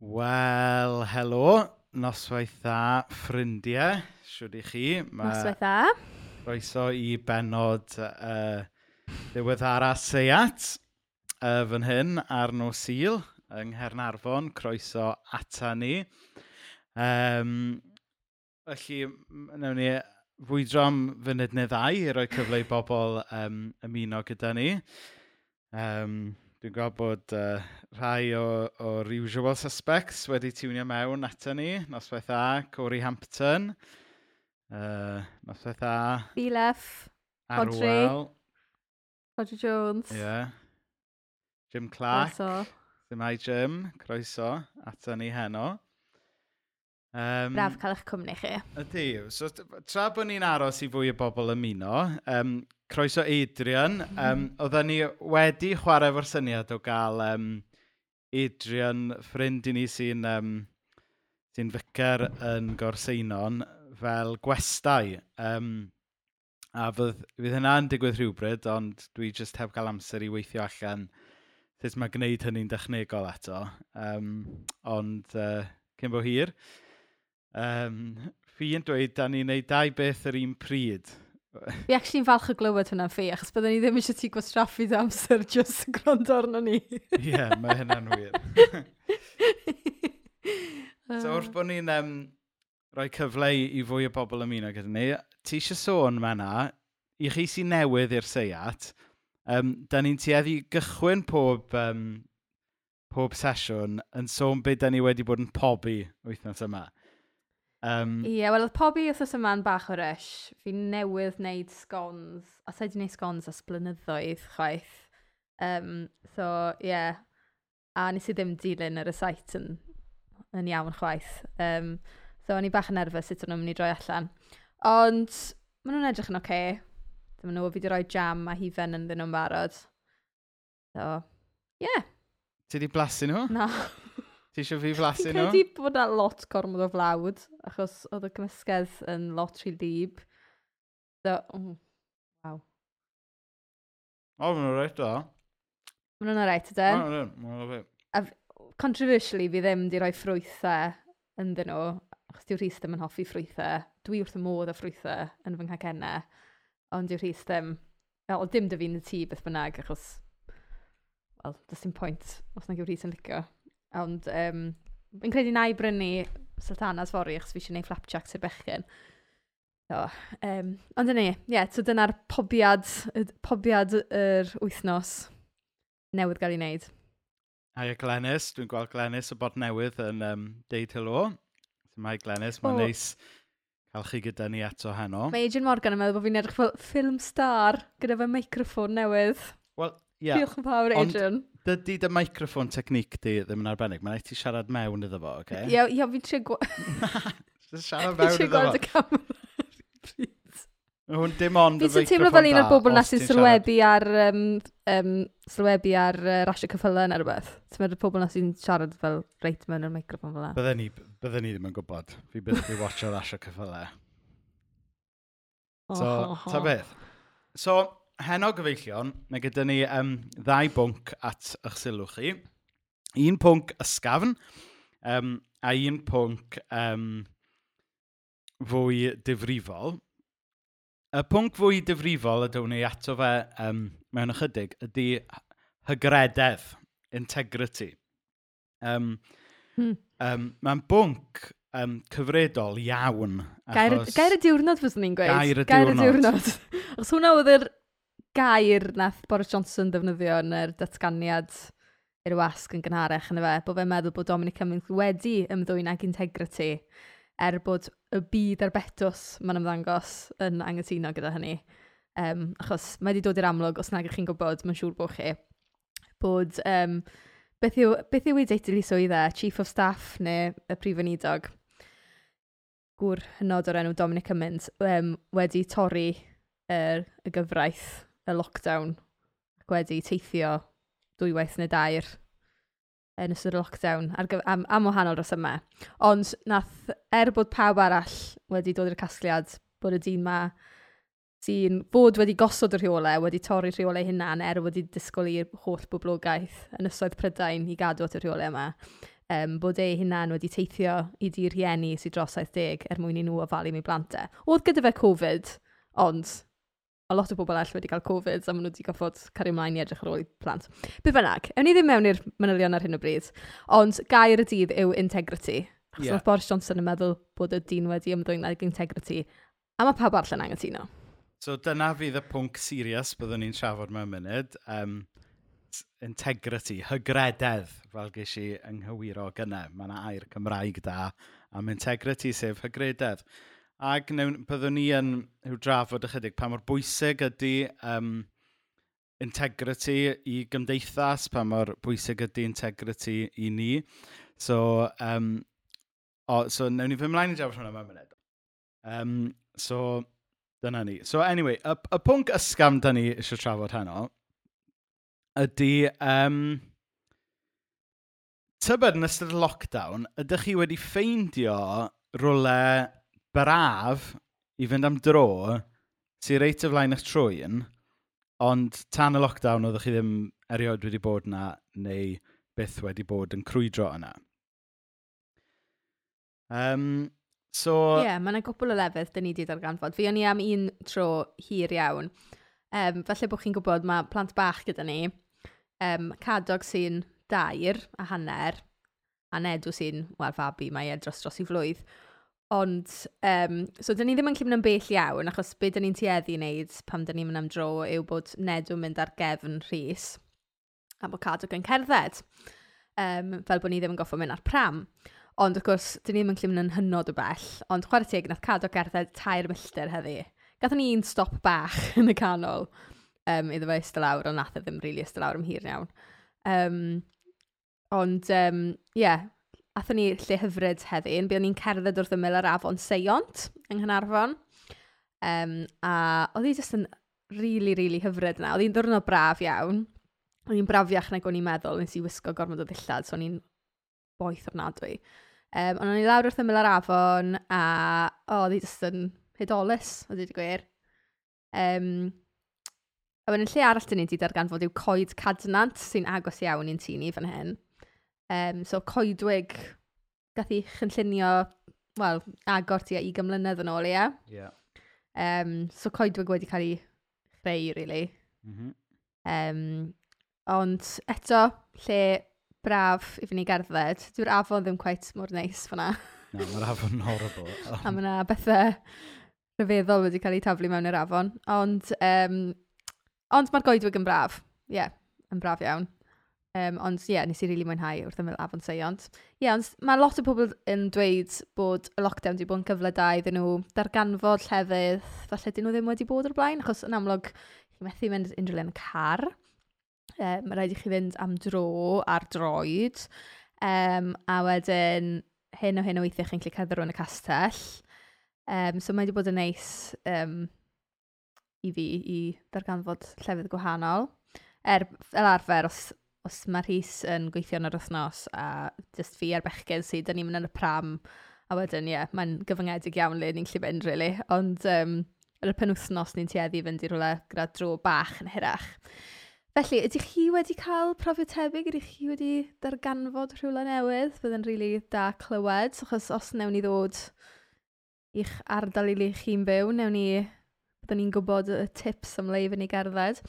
Wel, helo. Noswaith dda, ffrindiau. Siwr i chi. Ma... Noswaith dda. Roeso i benod uh, ddiweddara Seat uh, fan hyn ar nos sil yng Nghernarfon. Croeso ata ni. Um, felly, newn ni fwydro am funud neu ddau i roi cyfle i bobl um, ymuno gyda ni. Um, Dwi'n gweld bod uh, rhai o, o'r usual suspects wedi tiwnio mewn ato ni. Noswaith A, Corey Hampton. Uh, noswaith A. Bilef. Arwel. Roger Jones. Ie. Yeah. Jim Clark. Croeso. Ddim Jim. Croeso. Ato ni heno. Um, Braf cael eich cwmni chi. Ydy. So, tra bod ni'n aros i fwy o bobl ymuno, um, croeso Adrian. Um, oedden ni wedi chwarae efo'r syniad o gael um, Adrian, ffrind i ni sy'n um, sy ficer yn Gorseinon, fel gwestai. Um, a fydd, fydd hynna'n digwydd rhywbryd, ond dwi jyst heb gael amser i weithio allan sut mae gwneud hynny'n dechnegol eto. Um, ond uh, cyn bo hir, um, fi yn dweud da ni'n neud dau beth yr un pryd. Fi actually'n falch o glywed hwnna'n ffi, achos byddwn ni ddim eisiau ti gwastraffu dy amser jyst yn gwrando arno ni. Ie, yeah, mae hynna'n wir. so wrth bod ni'n um, rhoi cyfle i fwy o bobl ymuno gyda ni, ti eisiau sôn ma na, i chi sy'n newydd i'r seiat, um, da ni'n tueddu gychwyn pob, um, pob sesiwn yn sôn beth da ni wedi bod yn pobi wythnos yma. Um, Ie, wel, oedd pobi wrthos yma'n bach o rysh. Fi newydd wneud scones. a sa'i di wneud scones a blynyddoedd, chwaith. Um, so, ie. Yeah. A nes i ddim dilyn ar y site yn, yn iawn chwaith. Um, so, o'n i bach yn nerfus sut o'n nhw'n mynd i droi allan. Ond, maen nhw'n edrych yn oce. Okay. Dyma nhw, fi di roi jam a hifen yn ddyn nhw'n barod. So, ie. Yeah. Ti di blasu nhw? Na. Ti eisiau fi flasu nhw? Credu bod na lot gormod o flawd, achos oedd y cymysgedd yn lot rhy lib. So, mm, waw. O, mae'n reit da. Mae'n yna reit, ydy? Mae'n reit, Controversially, fi ddim di rhoi ffrwythau ynddyn nhw, achos diw Rhys ddim yn hoffi ffrwythau. Dwi wrth y modd o ffrwythau yn fy nghacennau, ond diw Rhys ddim. Wel, dim dy fi'n y tŷ beth bynnag, achos... Wel, does dim pwynt os na gyw Rhys yn licio. Ond, um, fi'n credu na i brynu sultanas fori, achos fi eisiau gwneud flapjacks i'r bechgyn. So, um, ond yna, ie, yeah, so dyna'r pobiad, pobiad yr wythnos newydd gael ei wneud. A'i Glenys, dwi'n gweld Glenys y bod newydd yn um, deud helo. Mae Glenys, mae'n oh. neis cael chi gyda ni eto heno. Mae Agent Morgan yn meddwl bod fi'n edrych fel ffilm star gyda fe microffon newydd. Wel, ie. Yeah. Diolch yn fawr, Agent dydy dy microphone technique di ddim yn arbennig. Mae'n rhaid ti siarad mewn iddo fo, oce? Ie, ie, fi'n trio gwa... siarad mewn iddo fo. Fi'n trio gweld y camera. Hwn dim ond y microphone da. Fi'n teimlo fel un o'r bobl na sy'n sylwebu ar, um, um, sylwebu ar uh, rasio cyffylau neu rhywbeth. Ti'n meddwl pobl na sy'n siarad fel reit mewn o'r microphone fel la. Bydden ni, bydden ni ddim yn gwybod. Fi bydd fi watcho rasio cyffylau. So, ta beth. So, heno gyfeillion, mae gyda ni um, ddau bwnc at eich sylw chi. Un pwnc ysgafn, um, a un pwnc um, fwy difrifol. Y pwnc fwy difrifol ydyw ni ato fe um, mewn ychydig ydy hygrededd, integrity. Um, hmm. um, Mae'n bwnc um, cyfredol iawn. Achos... Gair, gair y diwrnod fyddwn ni'n gweud. Gair y diwrnod. Gair y diwrnod. Os hwnna oedd yr gair nath Boris Johnson defnyddio yn yr datganiad i'r wasg yn gynharach yn y fe, bod fe'n meddwl bod Dominic Cummings wedi ymddwyn ag integrity er bod y byd ar betws ma'n ymddangos yn anghytuno gyda hynny. Um, achos mae wedi dod i'r amlwg, os nag ych chi'n gwybod, mae'n siŵr bod chi, bod um, beth yw, beth yw ei deitl i swydd e, Chief of Staff neu y Prif Ynidog, gŵr hynod o'r enw Dominic Cummins, um, wedi torri er, y gyfraith y lockdown ac wedi teithio dwywaith neu dair yn ystod y lockdown ar gyf- am, am wahanol resymau. Ond nath, er bod pawb arall wedi dod i'r casgliad bod y dyn ma sy'n bod wedi gosod y rheolau, wedi torri rheolau hunan er wedi disgwyl i'r holl boblogaeth yn ysoedd Prydain i gadw at y rheolau yma, um, bod ei hunan wedi teithio i di rhieni sydd dros 70 er mwyn i nhw ofalu mewn blantau. E. Oedd gyda fe Covid, ond a lot o bobl all wedi cael Covid, a maen nhw wedi goffod cario ymlaen i edrych ar ôl i plant. Be bynnag, ewn ni ddim mewn i'r manylion ar hyn o bryd, ond gair y dydd yw integrity. Achos yeah. oedd Boris Johnson yn meddwl bod y dyn wedi ymddwyn ag integrity, a mae pawb arall yn angytuno. So dyna fydd y pwnc serious byddwn ni'n trafod mewn munud. Um, integrity, hygrededd, fel ges i ynghywiro gynnau. Mae yna air Cymraeg da am integrity sef hygrededd. Ac newn, byddwn ni yn rhyw drafod ychydig pa mor bwysig ydy um, integrity i gymdeithas, pa mor bwysig ydy integrity i ni. So, um, o, so newn ni fy mlaen i drafod hwnna mewn munud. Um, so, dyna ni. So, anyway, y, y pwnc ysgam da ni eisiau trafod heno ydy... Um, Tybed yn ystod y lockdown, ydych chi wedi ffeindio rwle braf i fynd am dro sy'n reit o flaen eich trwy'n, ond tan y lockdown oeddech chi ddim erioed wedi bod yna neu byth wedi bod yn crwydro yna. Um, so... Ie, yeah, mae yna gwbl o lefydd dyn ni wedi darganfod. Fi o'n i am un tro hir iawn. Um, falle bod chi'n gwybod mae plant bach gyda ni, um, cadog sy'n dair a hanner, a nedw sy'n, wel, fabi, mae e dros dros i flwydd. Ond, um, so, dyn ni ddim yn cymryd yn bell iawn, achos be dyn ni'n tueddu i wneud pam dyn ni'n mynd am dro yw bod Nedw'n mynd ar gefn Rhys a bod Cadwg yn cerdded, um, fel bod ni ddim yn goffo mynd ar pram. Ond, wrth gwrs, dyn ni ddim yn cymryd yn hynod o bell, ond chwarae teg, nath Cadwg gerdded tair milltir heddi. Gathon ni un stop bach yn y canol um, iddo fe ystod lawr, ond nath e ddim rili really ystod lawr am hir iawn. Um, ond, ie, um, yeah, athyn ni lle hyfryd heddi, yn byddwn ni'n cerdded wrth ymyl yr afon Seiont yng Nghanarfon. Um, a oedd hi jyst yn rili, really, rili really hyfryd yna. Oedd hi'n ddwrnod braf iawn. Oedd hi'n brafiach nag o'n i'n meddwl, nes i wisgo gormod o ddillad, so o'n i'n boeth ofnadwy. Um, ond o'n i lawr wrth ymyl yr afon, a oh, oedd hi jyst yn hydolus, oedd hi'n gwir. Um, a wedyn lle arall dyn ni wedi darganfod yw coed cadnant sy'n agos iawn i'n tini fan hyn. Um, so coedwig gath i chynllunio, wel, agor ti i gymlynedd yn ôl, ie? Yeah. Um, so coedwig wedi cael ei chreu, really. Mm -hmm. um, ond eto, lle braf i fyny gerdded, dyw'r afon ddim cweit mor neis fyna. Na, no, mae'r afon horrible. a mae yna bethau rhyfeddol wedi cael ei taflu mewn i'r afon. Ond, um, ond mae'r goedwig yn braf. Ie, yeah, yn braf iawn. Um, ond ie, yeah, nes i rili really mwynhau wrth ymwyl Afon Seiont. Ie, yeah, ond mae lot o pobl yn dweud bod y lockdown wedi bod yn gyfle da iddyn nhw darganfod llefydd, falle dyn nhw ddim wedi bod o'r blaen, achos yn amlwg, chi methu mynd unrhyw le yn y car. Um, mae rhaid i chi fynd am dro ar droed. Um, a wedyn, hyn o hyn o weithiau chi'n clicio ddrwy'n y castell. Um, so mae wedi bod yn neis um, i fi i darganfod llefydd gwahanol. Er, fel arfer, os os mae Rhys yn gweithio yn yr wythnos a just fi a'r bechgyn sydd, dyn ni'n mynd yn y pram a wedyn, ie, yeah, mae'n gyfyngedig iawn le ni'n lli fynd, really. Ond um, yr penwthnos ni'n tueddu i fynd i rhywle gyda dro bach yn hirach. Felly, ydych chi wedi cael profiad tebyg? Ydych chi wedi darganfod rhywle newydd? Fydde'n rili really da clywed, achos os newn ni ddod i'ch ardal i le chi'n byw, newn ni, byddwn ni'n gwybod y tips am le i fynd gerdded.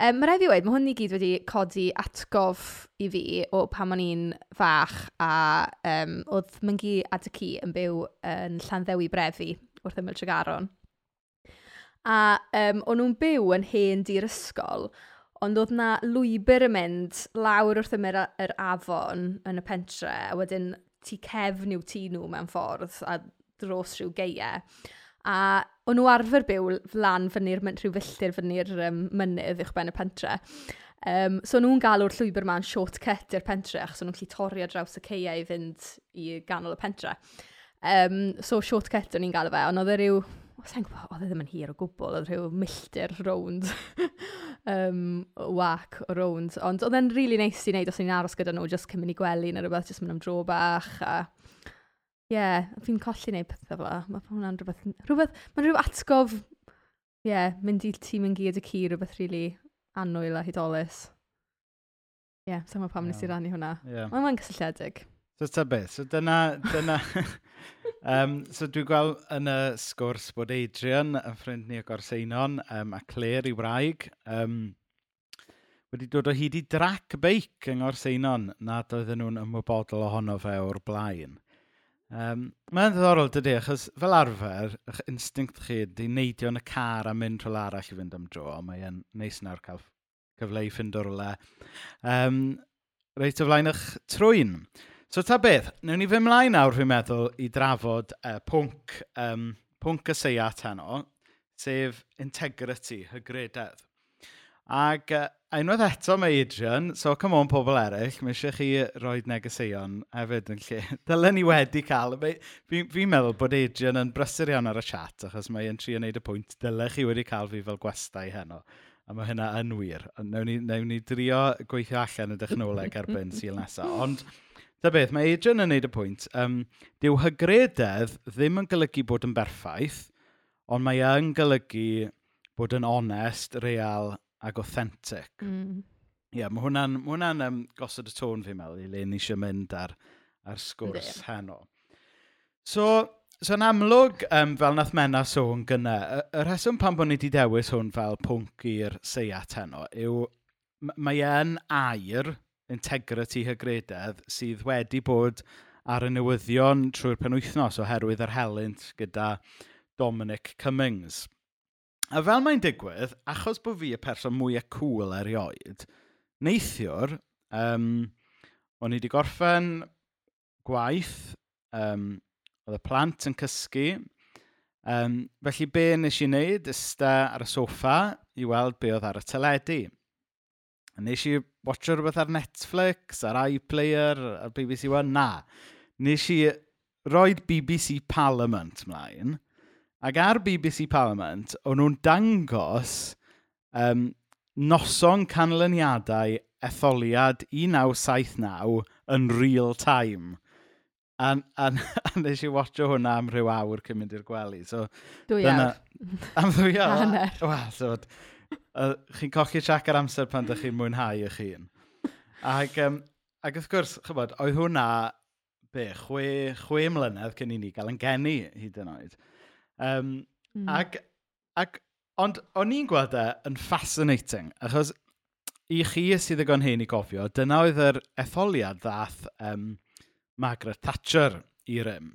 Um, mae rhaid i wedi, mae hwn i gyd wedi codi atgof i fi o pan o'n i'n fach a um, oedd Myngi Adaci yn byw yn Llanddewi Brefi wrth ymwyl Tregaron. A um, o'n nhw'n byw yn hen di'r ysgol, ond oedd na lwybr yn mynd lawr wrth ymwyl yr afon yn y pentre, a wedyn tu cefn i'w tu nhw mewn ffordd a dros rhyw geiau. A o'n nhw arfer byw flan fyny'r, rhyw filltir fyny'r um, mynydd uwch ben y pentre. Um, so nhw'n galw'r llwybr ma'n shortcut i'r pentre, achos nhw'n gallu torri ar draws y ceiau i fynd i ganol y pentre. Um, so shortcut o'n i'n galw fe, ond oedd e ryw, sa'n gwybod, oedd e ddim yn hir o gwbl, oedd rhyw milltir rownd, um, wac o rownd. Ond oedd e'n rili really neis i wneud os o'n i'n aros gyda nhw, jyst cyn mynd i gwely neu rhywbeth, jyst mynd am dro bach a yeah, fi'n colli wneud pethau fel Mae hwnna'n rhywbeth, rhywbeth, mae'n rhyw atgof, ie, yeah, mynd i tîm yn gyd y cu rhywbeth rili really annwyl a hydolus. Ie, yeah, so mae pam yeah. nes i rannu hwnna. Yeah. Mae'n cysylltiedig. So ta beth, so dyna, dyna, um, so dwi'n gweld yn y sgwrs bod Adrian, yn ffrind ni o Gorseinon, um, a Claire i wraig, um, wedi dod o hyd i drac beic yng Ngorseinon nad oedden nhw'n ymwybodol ohono fe o'r blaen. Um, Mae'n ddiddorol dydy, achos fel arfer, eich instinct chi di neidio yn y car a mynd rhywle arall i fynd am dro, ond mae'n neis nawr cael cyfle i ffind o'r rhywle. Um, reit o flaen eich trwy'n. So ta beth, newn ni fy mlaen nawr fi'n meddwl i drafod uh, pwnc, um, pwnc y seiat heno, sef integrity, hygrededd. Ac uh, unwaith eto mae Adrian, so come on pobl eraill, mae eisiau chi roi negeseuon hefyd yn lle. Dylen ni wedi cael, fi'n fi meddwl bod Adrian yn brysur iawn ar y chat, achos mae'n yn neud y pwynt, dylen chi wedi cael fi fel gwestai heno. A mae hynna yn wir. Newn ni, newn ni drio gweithio allan y dechnoleg erbyn sy'n nesaf. Ond, da beth, mae Adrian yn neud y pwynt. Um, Dyw hygrededd ddim yn golygu bod yn berffaith, ond mae yn golygu bod yn onest, real ac authentic. Mm. Yeah, mae hwnna'n hwnna um, gosod y tôn fi'n meddwl i le ni eisiau mynd ar, ar sgwrs yeah. heno. So, so yn amlwg, um, fel nath mena sôn gyna, y, y rheswm pan bod ni wedi dewis hwn fel pwnc i'r seiat heno yw mae e'n air integrity hygrededd sydd wedi bod ar y newyddion trwy'r penwythnos oherwydd yr helynt gyda Dominic Cummings. A fel mae'n digwydd, achos bod fi y person mwyaf cool erioed, neithiwr, um, o'n i wedi gorffen gwaith, um, oedd y plant yn cysgu, um, felly be nes i wneud, ysta ar y soffa i weld be oedd ar y teledu. Nes i watcho rhywbeth ar Netflix, ar iPlayer, ar BBC One? Na. Nes i roed BBC Parliament mlaen, Ac ar BBC Parliament, o'n nhw'n dangos um, noson canlyniadau etholiad 1979 yn real time. A, a, a nes i watcho hwnna am rhyw awr cyn mynd i'r gwely. So, dwy awr. Am ddwy awr? Wel, so, uh, chi'n cochi siac ar amser pan ydych chi'n mwynhau eich hun. Ac, um, ac wrth gwrs, chybod, oedd hwnna, be, chwe, chwe mlynedd cyn i ni gael yn geni hyd yn oed. Um, mm. Ac, ac, ond o'n i'n gweld e yn fascinating, achos i chi sydd y gon hen i gofio, dyna oedd yr etholiad ddath um, Margaret Thatcher i rym.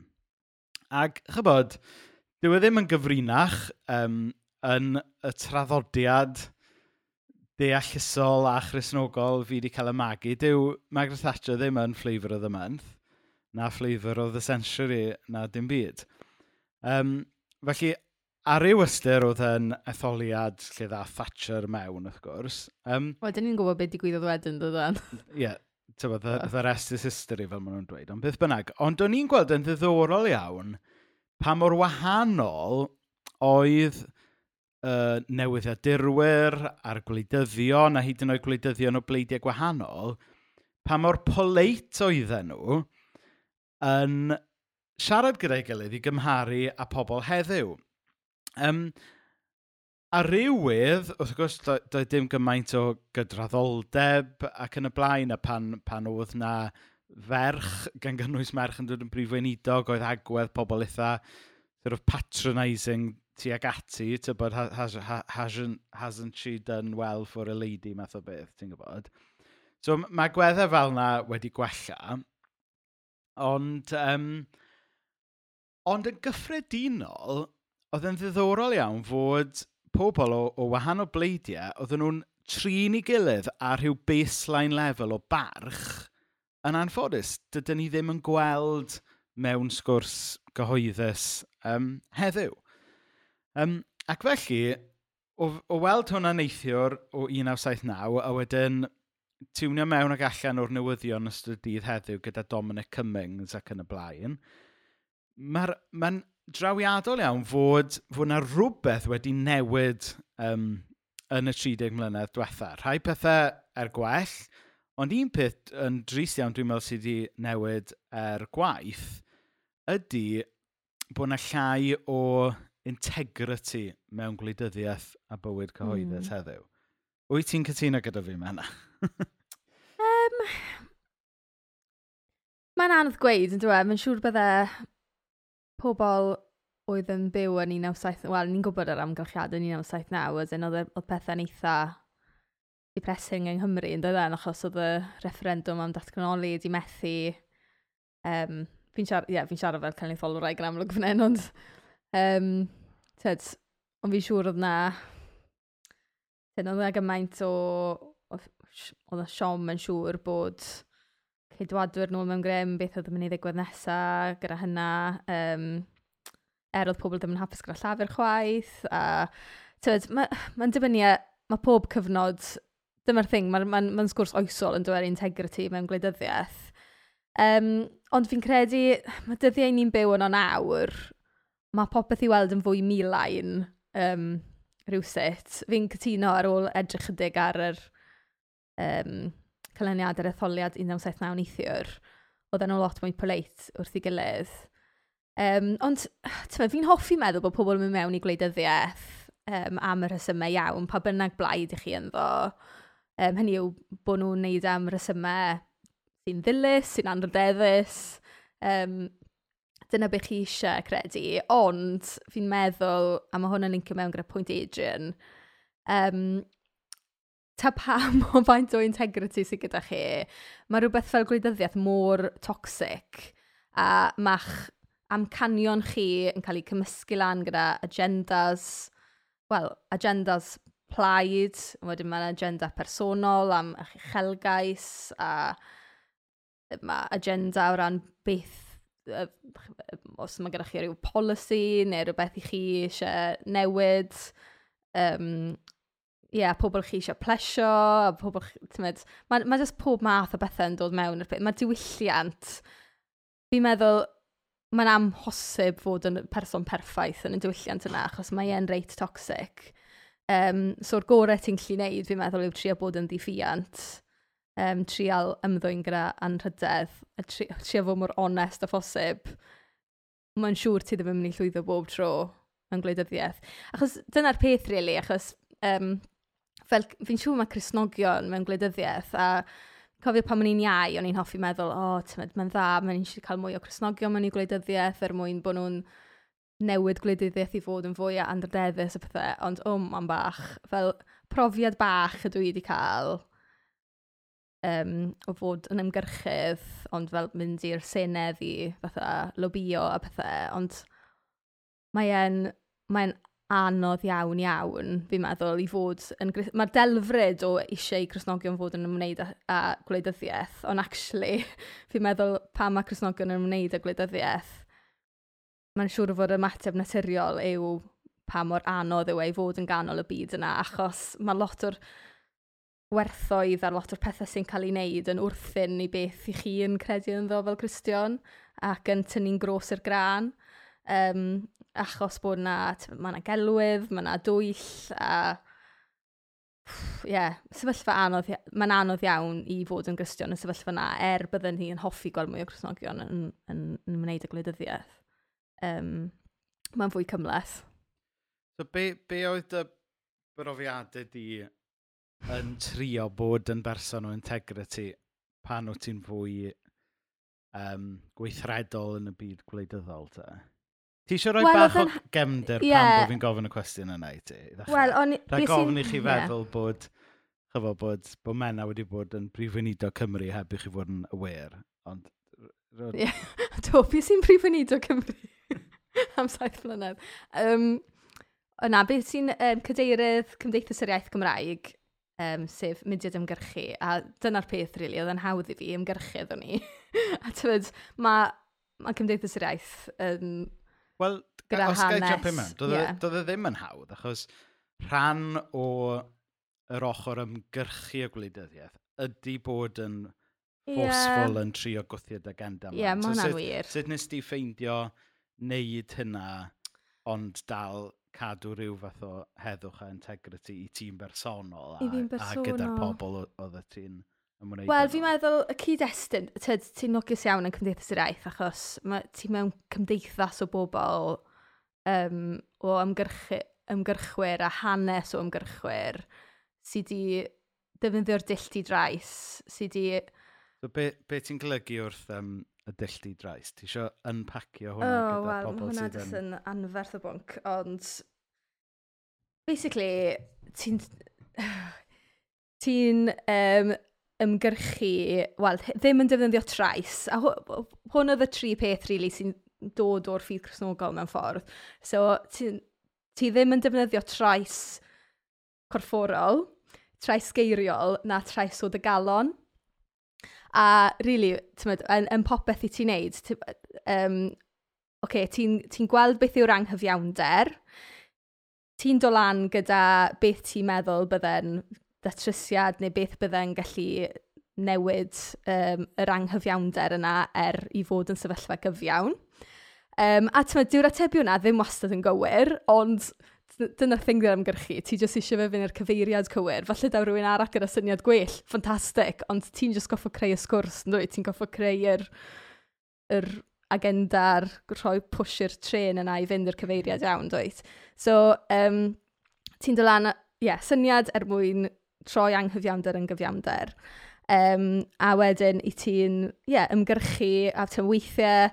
Ac, chybod, dyw e ddim yn gyfrinach um, yn y traddodiad deallusol a chrysnogol fi wedi cael ymagu. Dyw Margaret Thatcher ddim yn Flavour of the Month, na Flavour of the Century, na dim byd. Um, Felly, ar ryw ystyr oedd yn etholiad lle dda Thatcher mewn, wrth gwrs. Um, Wel, dyn ni'n gwybod beth digwyddodd wedyn, dydyn. E? Ie, yeah, the, oh. the rest is history, fel maen nhw'n dweud, ond beth bynnag. Ond o'n i'n gweld yn ddiddorol iawn pa mor wahanol oedd uh, newyddiadurwyr a'r gwleidyddion, a hyd yn oed gwleidyddion o bleidiau gwahanol, pa mor poleit oedden nhw yn siarad gyda'i gilydd i gymharu a pobl heddiw. Um, a rywydd, wrth gwrs, doedd dim gymaint o gydraddoldeb ac yn y blaen, a pan, pan oedd na ferch, gan gynnwys merch yn dod yn brif weinidog, oedd agwedd pobl eitha sort of patronising tuag ati, to bod has, has, hasn't, hasn't she done well for a lady math o beth, ti'n gwybod. So mae gweddau fel yna wedi gwella, ond um, Ond yn gyffredinol, oedd yn ddiddorol iawn fod pobl o, o wahanol bleidiau, oedden nhw'n trin i gilydd ar rhyw baseline level o barch, yn anffodus, dydyn ni ddim yn gweld mewn sgwrs gyhoeddus um, heddiw. Um, ac felly, o, o weld hwnna neithiwr o 1979, a wedyn tiwnio mewn ag allan o'r newyddion ystod dydd heddiw gyda Dominic Cummings ac yn y blaen, mae'n ma, drawiadol iawn fod, fod yna rhywbeth wedi newid um, yn y 30 mlynedd diwetha. Rhai pethau er gwell, ond un peth yn dris iawn dwi'n meddwl sydd wedi newid er gwaith ydy bod yna llai o integrity mewn gwleidyddiaeth a bywyd cyhoeddus mm. heddiw. Wyt ti'n cytuno gyda fi, Mena? um, Mae'n anodd gweud, yn dweud. Mae'n siŵr bydde pobl oedd yn byw yn 1979, wel, ni'n gwybod yr amgylchiad yn 1979, as in, oedd e, pethau'n eitha depressing yng Nghymru, yn dweud achos oedd y referendum am datganoli wedi methu. Um, fi'n siarad, yeah, fi siarad fel cynnyddolwr a'i amlwg fan hyn, ond, um, tyd, ond fi'n siŵr oedd na, tyd, oedd na gymaint o, oedd y siom yn siŵr bod ceidwadwyr nôl mewn grym, beth oedd yn mynd i ddigwydd nesaf gyda hynna. Um, er oedd pobl ddim yn hapus gyda llafur chwaith. A, tywed, mae'n ma, dibynnu, e, mae pob cyfnod, dyma'r thing, mae'n ma, ma, ma sgwrs oesol yn dweud integrity mewn gwleidyddiaeth. Um, ond fi'n credu, mae dyddiau ni'n byw yn o'n awr, mae popeth i weld yn fwy milain um, rhywsut. Fi'n cytuno ar ôl edrych ydig ar yr um, canlyniadau'r etholiad 1979 neithiwr, oedden nhw lot mwy poleit wrth i gilydd. Um, ond fi'n hoffi meddwl bod pobl yn mynd mewn i gwleidyddiaeth um, am y rhesymau iawn, pa bynnag blaid i chi ynddo. Um, hynny yw bod nhw'n neud am rhesymau sy'n ddilys, sy'n anrydeddus. Um, dyna beth chi eisiau credu, ond fi'n meddwl, a mae hwn yn lincio mewn gyda pwynt Adrian, um, ta pam o faint o integrity sydd gyda chi, mae rhywbeth fel gwleidyddiaeth mor toxic a ma'ch amcanion chi yn cael eu cymysgu lan gyda agendas, wel, agendas plaid, wedyn mae'n agenda personol am eich uchelgais a mae agenda o ran beth os mae gyda chi rhyw polisi neu rhywbeth i chi eisiau newid um, ie, yeah, pobl chi eisiau plesio, a pobl, ti'n mynd, mae ma jyst pob math o bethau yn dod mewn. i'r peth. Mae diwylliant, fi'n meddwl, mae'n amhosib fod yn person perffaith yn y diwylliant yna, achos mae e'n reit toxic. Um, So'r gorau ti'n gallu neud, fi'n meddwl, yw trio bod yn ddiffiant, um, trial ymddwyn gyda anrhydedd, a tri, trio fod mor onest a phosib. Mae'n siŵr ti ddim yn mynd i llwyddo bob tro yn gwleidyddiaeth. Achos dyna'r peth, really, achos um, fel fi'n siŵr mae Cresnogion mewn gwleidyddiaeth a cofio pan o'n i'n iau, o'n i'n hoffi meddwl, o, oh, tymed, mae'n dda, mae'n eisiau cael mwy o Cresnogion mewn i gwleidyddiaeth er mwyn bod nhw'n newid gwleidyddiaeth i fod yn fwy andrdeddus a pethau, ond o, oh, bach, fel profiad bach ydw i wedi cael um, o fod yn ymgyrchydd, ond fel mynd i'r senedd i fatha lobio a pethau, ond mae'n mae anodd iawn iawn, fi'n meddwl, i fod yn... Mae'r delfryd o eisiau Cresnogion fod yn ymwneud â, â gwleidyddiaeth, ond actually, fi'n meddwl pa mae Cresnogion yn ymwneud â gwleidyddiaeth, mae'n siŵr o fod ymateb naturiol yw pa mor anodd yw ei fod yn ganol y byd yna, achos mae lot o'r werthoedd a lot o'r pethau sy'n cael ei wneud yn wrthyn i beth i chi yn credu ynddo fel Cristion ac yn tynnu'n gros i'r gran um, achos bod na, mae yna gelwydd, mae yna dwyll, a ie, yeah, sefyllfa anodd, mae'n anodd iawn i fod yn gristion y sefyllfa yna, er bydden ni yn hoffi gweld mwy o Cresnogion yn, yn, yn yn wneud y gwleidyddiaeth. Um, mae'n fwy cymles. So be, be oedd y brofiadau di yn trio bod yn berson o integrity pan wyt ti'n fwy um, gweithredol yn y byd gwleidyddol te? Ti eisiau rhoi well, bach o gemder yeah. pan bod fi'n gofyn y cwestiwn yna i ti? Wel, on... Rhaid gofyn i chi feddwl yeah. bod, chyfo, bod, bod mena wedi bod yn brif weinidog Cymru heb i chi fod yn aware. Ond... Yeah. Do, fi sy'n brif weinidog Cymru am saith mlynedd. Um, yna, beth sy'n um, cadeirydd Cymdeithas yr Iaith Gymraeg, um, sef mudiad ymgyrchu, a dyna'r peth, rili, really, oedd yn hawdd i fi, ymgyrchu, ddwn ni. a tyfyd, mae ma Cymdeithas yr Iaith yn um, Wel, os gael jump in mewn, doedd yeah. e ddim yn hawdd, achos rhan o yr ochr ymgyrchu y gwleidyddiaeth ydy bod yn forceful yeah. yn trio gwthio agenda yma. Ie, yeah, mae hwnna'n so, wir. Sut nes ti ffeindio wneud hynna, ond dal cadw rhyw fath o heddwch a integrity i ti'n bersonol a, a gyda'r pobl oedd y ti'n... Wel, fi'n meddwl y cyd-destun, ti'n lwcus iawn yn cymdeithas yr iaith, achos ti'n mewn cymdeithas o bobl um, o ymgyrchu, ymgyrchwyr a hanes o ymgyrchwyr sydd wedi defnyddio'r dilltu drais, sydd wedi... So be, be ti'n golygu wrth um, y dilltu drais? Ti eisiau unpacio hwnna oh, gyda well, pobl sydd yn... yn anferth o bwnc, ond... Basically, ti'n... ti'n um, ymgyrchu, wel, ddim yn defnyddio trais. A hwn oedd y tri peth, rili, really, sy'n dod o'r ffydd chrysnogol mewn ffordd. So, ti, ti ddim yn defnyddio trais corfforol, trais geiriol, na trais o dy galon. A, rili, really, yn, yn popeth i ti'n neud, ti, um, okay, ti'n ti gweld beth yw'r anghyfiawnder, ti'n dolan gyda beth ti'n meddwl bydde'n ddatrysiad neu beth byddai'n gallu newid um, yr anghyfiawnder yna er i fod yn sefyllfa gyfiawn. Um, a tyma, dyw'r atebion yna ddim wastad yn gywir, ond dyna'r thing dyna'r ymgyrchu. Ti jyst eisiau fe fynd i'r cyfeiriad cywir. Falle daw rhywun arall gyda syniad gwell. Ffantastig. Ond ti'n jyst goffo creu y sgwrs, yn dwi? Ti'n goffo creu yr yr agenda'r rhoi push i'r tren yna i fynd i'r cyfeiriad iawn, dwi? So, um, ti'n dylan, ie, yeah, syniad er mwyn troi anghyfiawnder yn gyfiawnder. Um, a wedyn i ti'n yeah, ymgyrchu a ti'n weithiau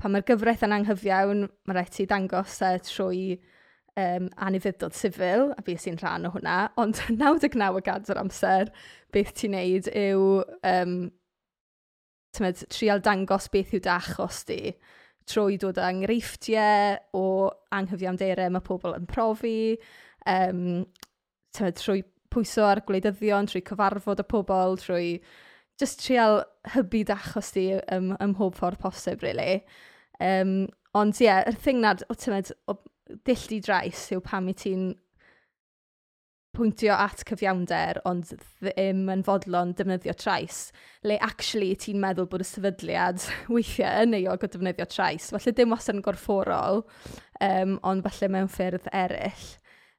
pan mae'r gyfraith yn anghyfiawn, mae rhaid ti dangos e trwy um, anifuddod sifil, a beth sy'n rhan o hwnna, ond 99 y gad o'r amser, beth ti'n neud yw um, tymed, trial dangos beth yw dachos di trwy dod o enghreifftiau o anghyfiawnderau mae pobl yn profi, um, tymed, trwy pwyso ar gwleidyddion, trwy cyfarfod y pobl, trwy just trial hybu dachos di ym, ym mhob ffordd posib, really. Um, ond ie, yeah, y thing nad, o tymed, o dill di drais yw pam i ti'n pwyntio at cyfiawnder, ond ddim yn fodlon defnyddio trais, le actually ti'n meddwl bod y sefydliad weithiau yn euog o defnyddio trais. Felly dim os yn gorfforol, um, ond falle mewn ffyrdd eraill.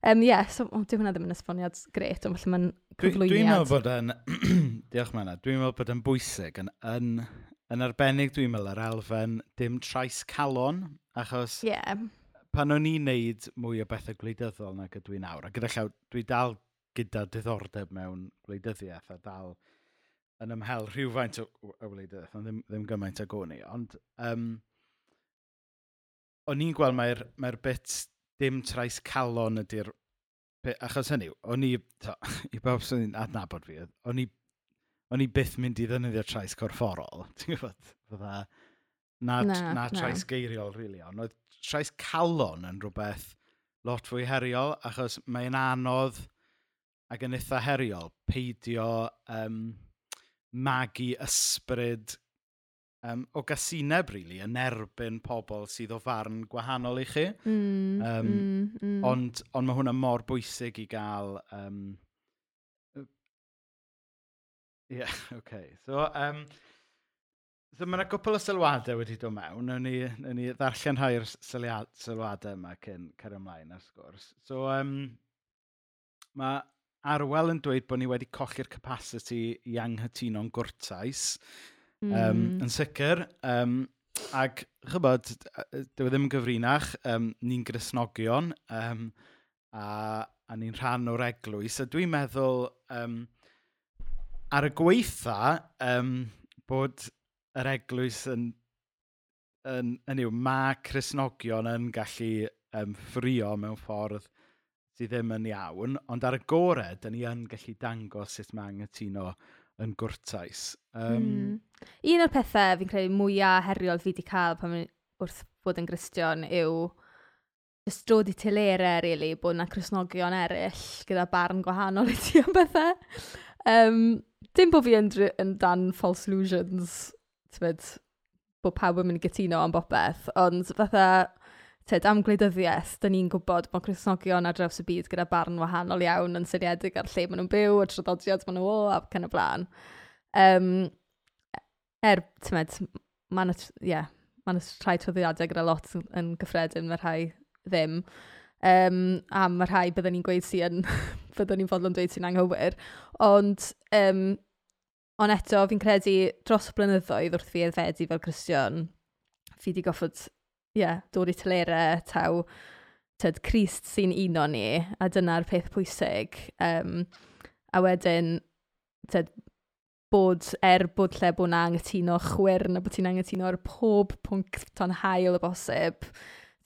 Um, yeah, so, oh, dyw hwnna ddim yn esboniad gret, ond falle mae'n cyflwyniad. Dwi'n meddwl bod yn, diolch mae'na, dwi'n meddwl bod yn bwysig, yn, yn, yn arbennig dwi'n meddwl yr elfen dim trais calon, achos yeah. pan o'n i'n neud mwy o bethau gwleidyddol nag ydw i nawr, a gyda llaw, dwi dal gyda diddordeb mewn gwleidyddiaeth a dal yn ymhel rhywfaint o, o wleidyddiaeth, ond ddim, ddim gymaint ag o'n i, ond um, o'n i'n gweld mae'r mae bit dim trais calon ydy'r... Achos hynny, o'n i, to, i bawb sy'n adnabod fi, o'n i, o'n i byth mynd i ddynyddio trais corfforol. Ti'n gwybod? Fydda, na, na, na trais na. geiriol, rili. Really, ond oedd trais calon yn rhywbeth lot fwy heriol, achos mae'n anodd ac yn eitha heriol peidio um, magu ysbryd um, o gasineb, really, yn erbyn pobl sydd o farn gwahanol i chi. Mm, um, mm, mm. Ond, ond mae hwnna mor bwysig i gael... Um, Yeah, okay. So, um, so mae yna gwpl o sylwadau wedi dod mewn. Yn ni, yn ni ddarllen rhai'r o'r sylwadau yma cyn cer ymlaen ar sgwrs. So, um, mae Arwel yn dweud bod ni wedi colli'r capacity i anghytuno'n gwrtais Mm. Um, yn sicr, um, ac chybod, dyw e ddim yn gyfrinach, um, ni'n grisnogion, um, a, a ni'n rhan o'r eglwys, a dwi'n meddwl um, ar y gweitha um, bod yr eglwys yn, yn, yn yw, mae Cresnogion yn gallu um, ffrio mewn ffordd sydd ddim yn iawn, ond ar y gorau, dyn ni yn gallu dangos sut mae angytuno yn gwrtais. Um, mm. Un o'r pethau fi'n credu mwyaf heriol fi wedi cael pan wrth bod yn gristion yw just dod i tilere, really, bod yna chrysnogion eraill gyda barn gwahanol i ti am bethau. Um, dim bod fi yn, yn dan false illusions, tybed, bod pawb yn mynd i gytuno am bopeth, ond fatha tyd, am gwleidyddiaeth, da ni'n gwybod bod Cresnogion ar draws y byd gyda barn wahanol iawn yn syniedig ar lle maen nhw'n byw, a traddodiad maen nhw o, a cyn y blaen. Um, er, tymed, mae'n yeah, ma rhai trwyddiadau gyda lot yn gyffredin, mae rhai ddim. Um, a mae rhai byddwn ni'n gweud sy'n, byddwn ni'n fodlon dweud sy'n anghywir. Ond, um, ond eto, fi'n credu dros y blynyddoedd wrth fi edfedu fel Cristion, fi wedi goffod yeah, dod i tylerau, taw, tyd, Christ sy'n uno ni, a dyna'r peth pwysig. Um, a wedyn, tyd, bod, er bod lle bod na angytuno chwyrn, a bod ti'n angytuno ar pob pwnc ton hael y bosib,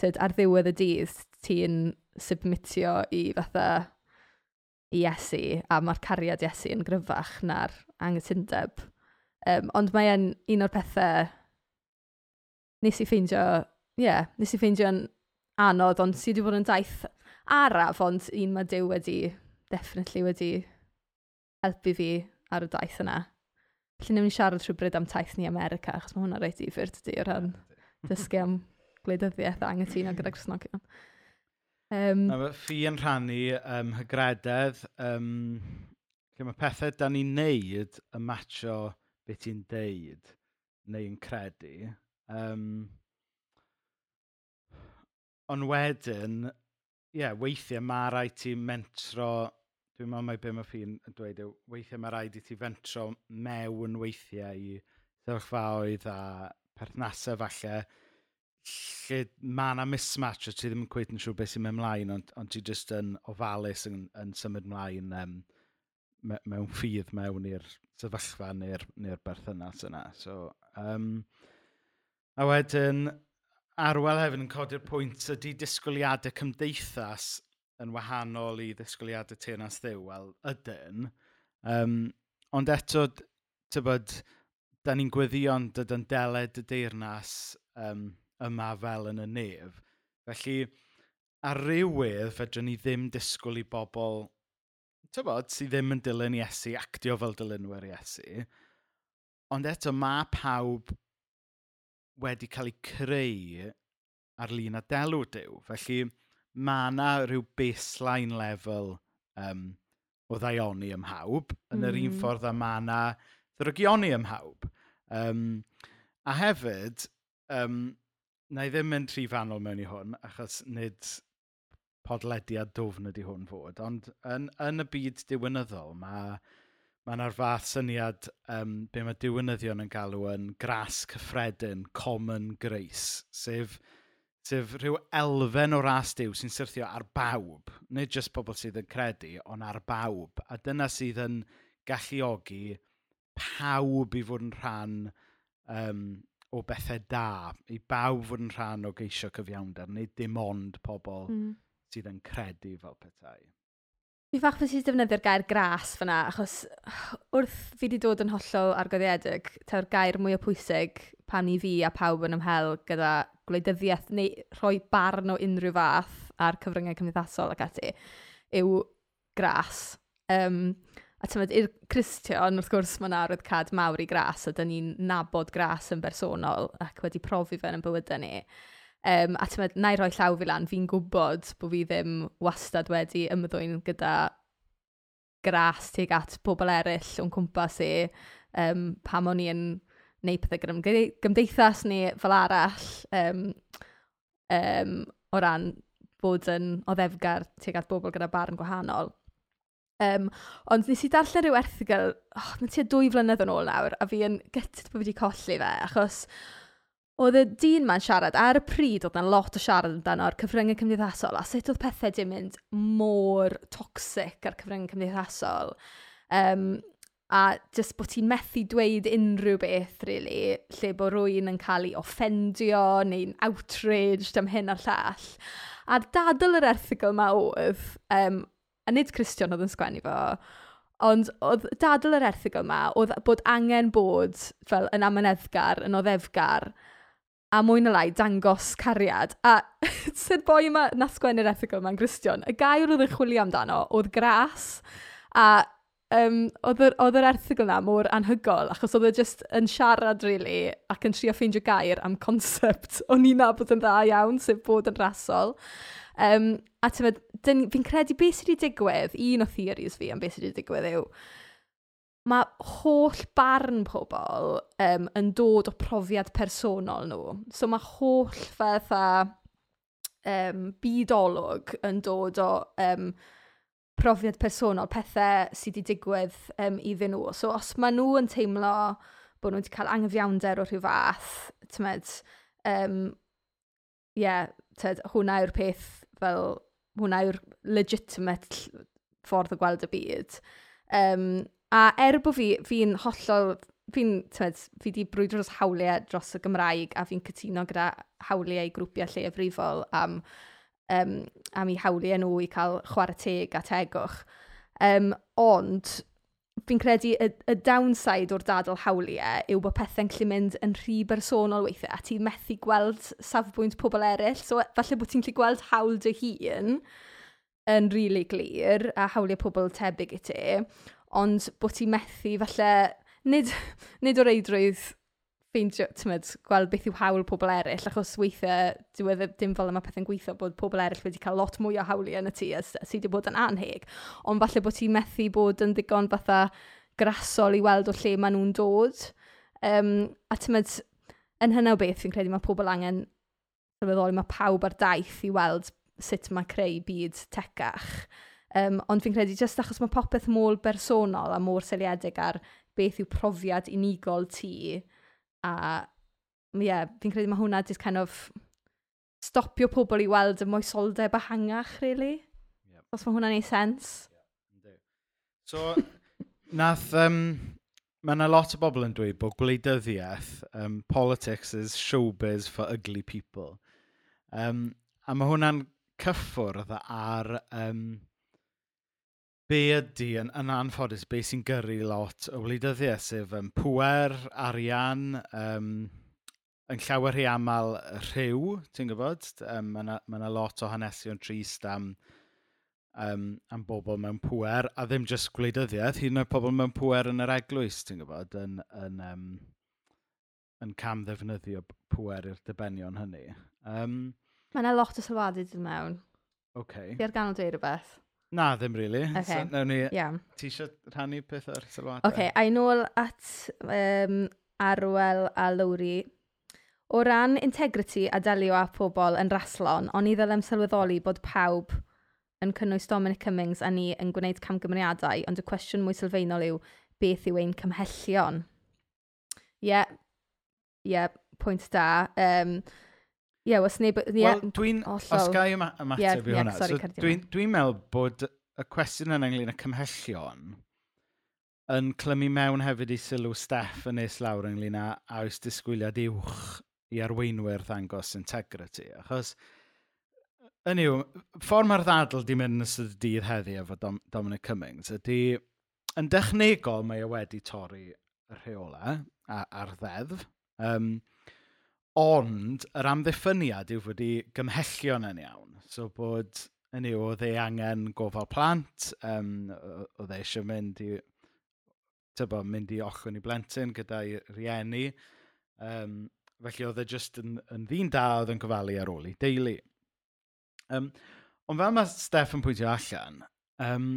tyd, ar ddiwedd y dydd, ti'n submitio i fatha i Iesu, a mae'r cariad Iesu yn gryfach na'r anghytundeb. Um, ond mae'n un o'r pethau nes i ffeindio yeah, nes i ffeindio'n anodd, ond sydd wedi bod yn daith araf, ond un mae Dyw wedi, definitely wedi helpu fi ar y daith yna. Felly ni'n siarad rhywbryd am taith ni America, achos mae hwnna reit i ifyr dydy o ran dysgu am gwleidyddiaeth a angytuno gyda Cresnogion. Um, a ffi yn rhannu um, hygrededd, um, lle mae pethau da ni'n neud y matcho beth ti'n deud neu yn credu. Um, Ond wedyn, ie, yeah, weithiau mae rhaid ti mentro, dwi'n meddwl mai be mae ffin yn dweud, weithiau mae rhaid i ti fentro mewn weithiau i ddylchfaoedd a perthnasau falle, lle mae yna mismatch o ti ddim yn cweith yn siŵr beth sy'n mynd ymlaen, ond, ond ti jyst yn ofalus yn, yn symud ymlaen um, me, mewn ffydd mewn i'r sefyllfa neu'r neu berthynas yna. So, um, a wedyn, Arwel hefyd yn codi'r pwynt ydy disgwyliadau cymdeithas yn wahanol i ddisgwyliadau teirnas ddiw, wel, ydyn. Um, ond eto, tybod, da ni'n gweddion dyda'n deled y deirnas um, yma fel yn y nef. Felly, ar rywydd, fedrwn ni ddim disgwyl i bobl, tybod, sydd ddim yn dilyn Iesu, actio fel dilynwyr Iesu. Ond eto, mae pawb wedi cael ei creu ar lun a delw Dyw. Felly mae yna rhyw baseline lefel um, o ddaioni ym mhawb, yn mm. yr un hmm. ffordd a mae yna ddrygioni ym mhawb. Um, a hefyd, um, na i ddim mynd rhy fanol mewn i hwn, achos nid podlediad dofn ydy hwn fod, ond yn, yn y byd diwynyddol mae mae yna'r fath syniad um, be mae diwynyddion yn galw yn gras cyffredin, common grace, sef, sef rhyw elfen o ras diw sy'n syrthio ar bawb, nid jyst pobl sydd yn credu, ond ar bawb. A dyna sydd yn galluogi pawb i fod yn rhan um, o bethau da, i bawb fod yn rhan o geisio cyfiawnder, nid dim ond pobl mm. sydd yn credu fel pethau. Fi fach fes i defnyddio'r gair gras fyna, achos wrth fi wedi dod yn hollol argyddiedig, ta'r gair mwy o pwysig pan i fi a pawb yn ymhel gyda gwleidyddiaeth neu rhoi barn o unrhyw fath ar cyfryngau cymdeithasol ac ati, yw gras. Um, a tymod, i'r Cristion, wrth gwrs, mae'n arwydd cad mawr i gras, a dyn ni'n nabod gras yn bersonol ac wedi profi fe yn bywydau ni. Um, a tymed, na i roi llaw fi lan, fi'n gwybod bod fi ddim wastad wedi ymddwyn gyda gras tuag at pobl eraill o'n cwmpas i um, pam o'n i'n yn neu pethau gyda'r gymdeithas neu fel arall um, um, o ran bod yn oddefgar tuag at bobl gyda barn gwahanol. Um, ond nes i darllen rhyw erthigol, oh, mae'n tua dwy flynedd yn ôl nawr, a fi yn gytid bod wedi colli fe, achos Oedd y dyn 'ma'n siarad, ar y pryd oedd yna lot o siarad amdano'r cyfryngau cymdeithasol a sut oedd pethau 'di mynd mor toxic ar cyfryngau cymdeithasol Um, a jyst bod ti'n methu dweud unrhyw beth really, lle bod rwy'n yn cael ei offendio neu'n outraged am hyn a'r llall. A dadl yr erthigol 'ma oedd, um, a nid Christian oedd yn sgwennu fo, ond oedd dadl yr erthigol 'ma oedd bod angen bod fel yn amyneddgar, yn oddefgar, a mwy na lai dangos cariad. A sut boi yma na sgwennu'r ethigol yma'n Gristion, y gair oedd yn chwilio amdano oedd gras a um, oedd yr erthigol yna mor anhygol, achos oedd e jyst yn siarad really, ac yn trio ffeindio gair am concept o'n i'n nabod yn dda iawn, sef bod yn rasol. Um, a ti'n fi'n credu beth sydd wedi digwydd, un o theories fi am beth sydd wedi digwydd yw, mae holl barn pobl um, yn dod o profiad personol nhw. So mae holl fatha um, bydolwg yn dod o um, profiad personol, pethau sydd wedi digwydd um, iddyn nhw. So os maen nhw yn teimlo bod nhw wedi cael anghyfiawnder o rhyw fath, tymed, um, yeah, tyd, hwnna yw'r peth fel, hwnna yw'r legitimate ffordd o gweld y byd. Um, A er bod fi, fi'n hollol, fi'n, tywed, fi wedi brwydro dros hawliau dros y Gymraeg a fi'n cytuno gyda hawliau i grwpiau lleafrifol am, um, am i hawliau nhw i cael chwarae teg a tegwch. Um, ond fi'n credu y, y downside o'r dadl hawliau yw bod pethau'n gallu mynd yn rhy bersonol weithiau a ti'n methu gweld safbwynt pobl eraill. So falle bod ti'n gallu gweld hawl dy hun yn rili really glir a hawliau pobl tebyg i ti ond bod ti methu falle, nid, nid o'r eidrwydd ffeindio, tymed, gweld beth yw hawl pobl eraill, achos weithiau diwedd dim fel yma pethau'n gweithio bod pobl eraill wedi cael lot mwy o hawliau yn y tŷ a sydd wedi bod yn anheg, ond falle bod ti'n methu bod yn ddigon fatha grasol i weld o lle maen nhw'n dod. Um, a tymed, yn hynny o beth fi'n credu mae pobl angen sylweddoli mae pawb ar daith i weld sut mae creu byd tecach. Um, ond fi'n credu jyst achos mae popeth môl bersonol a mor seliedig ar beth yw profiad unigol ti. A yeah, fi'n credu mae hwnna just kind of stopio pobl i weld y moesoldeb hangach, really. Yep. Os mae hwnna'n ei sens. Yep. So, nath, um, mae yna lot o bobl yn dweud bod gwleidyddiaeth, um, politics is showbiz for ugly people. Um, a mae hwnna'n cyffwrdd ar um, be ydy yn, yn anffodus, be sy'n gyrru lot o wleidyddiau, sef um, pwer, arian, um, yn llawer rhy aml rhyw, ti'n gwybod? Um, Mae yna ma lot o hanesion trist am, um, am bobl mewn pwer, a ddim jyst gwleidyddiaeth, hyn o'r pobl mewn pwer yn yr eglwys, ti'n gwybod, yn, yn, um, yn cam ddefnyddio pwer i'r dibenion hynny. Um, Mae yna lot o sylwadu dyn mewn. Okay. Fi ar ganol dweud rhywbeth. Na, ddim really. Okay. So, ni... Yeah. Ti eisiau rhannu peth o'r sylwadau? Oce, okay, a i nôl at um, Arwel a Lowry. O ran integrity a delio â pobl yn raslon, ond i ddylem sylweddoli bod pawb yn cynnwys Dominic Cummings a ni yn gwneud camgymeriadau, ond y cwestiwn mwy sylfaenol yw beth yw ein cymhellion. Ie, yeah. ie, yeah, pwynt da. Um, Ie, os neb... Yeah. Wel, dwi'n... Os ga ymateb Ie, i hwnna. sori, so, dwi'n dwi meddwl bod y cwestiwn yn ynglyn y cymhellion yn clymu mewn hefyd i sylw Steff yn eis lawr ynglyn â aws disgwyliad uwch i arweinwyr ddangos integrity. Achos, yn yw, ffordd mae'r ddadl di mynd yn ystod y dydd heddi efo Dom Dominic Cummings ydy, yn dechnegol mae e wedi torri y rheola a'r ddeddf. Um, ond yr amddiffyniad yw fod i gymhellion yn iawn. So bod yn yw, oedd ei angen gofal plant, um, oedd e eisiau mynd i, tybo, mynd i ochwn i blentyn gyda'i rieni. Um, felly oedd e jyst yn, yn ddyn da oedd yn cyfalu ar ôl i deulu. Um, ond fel mae Steff yn pwyntio allan, um,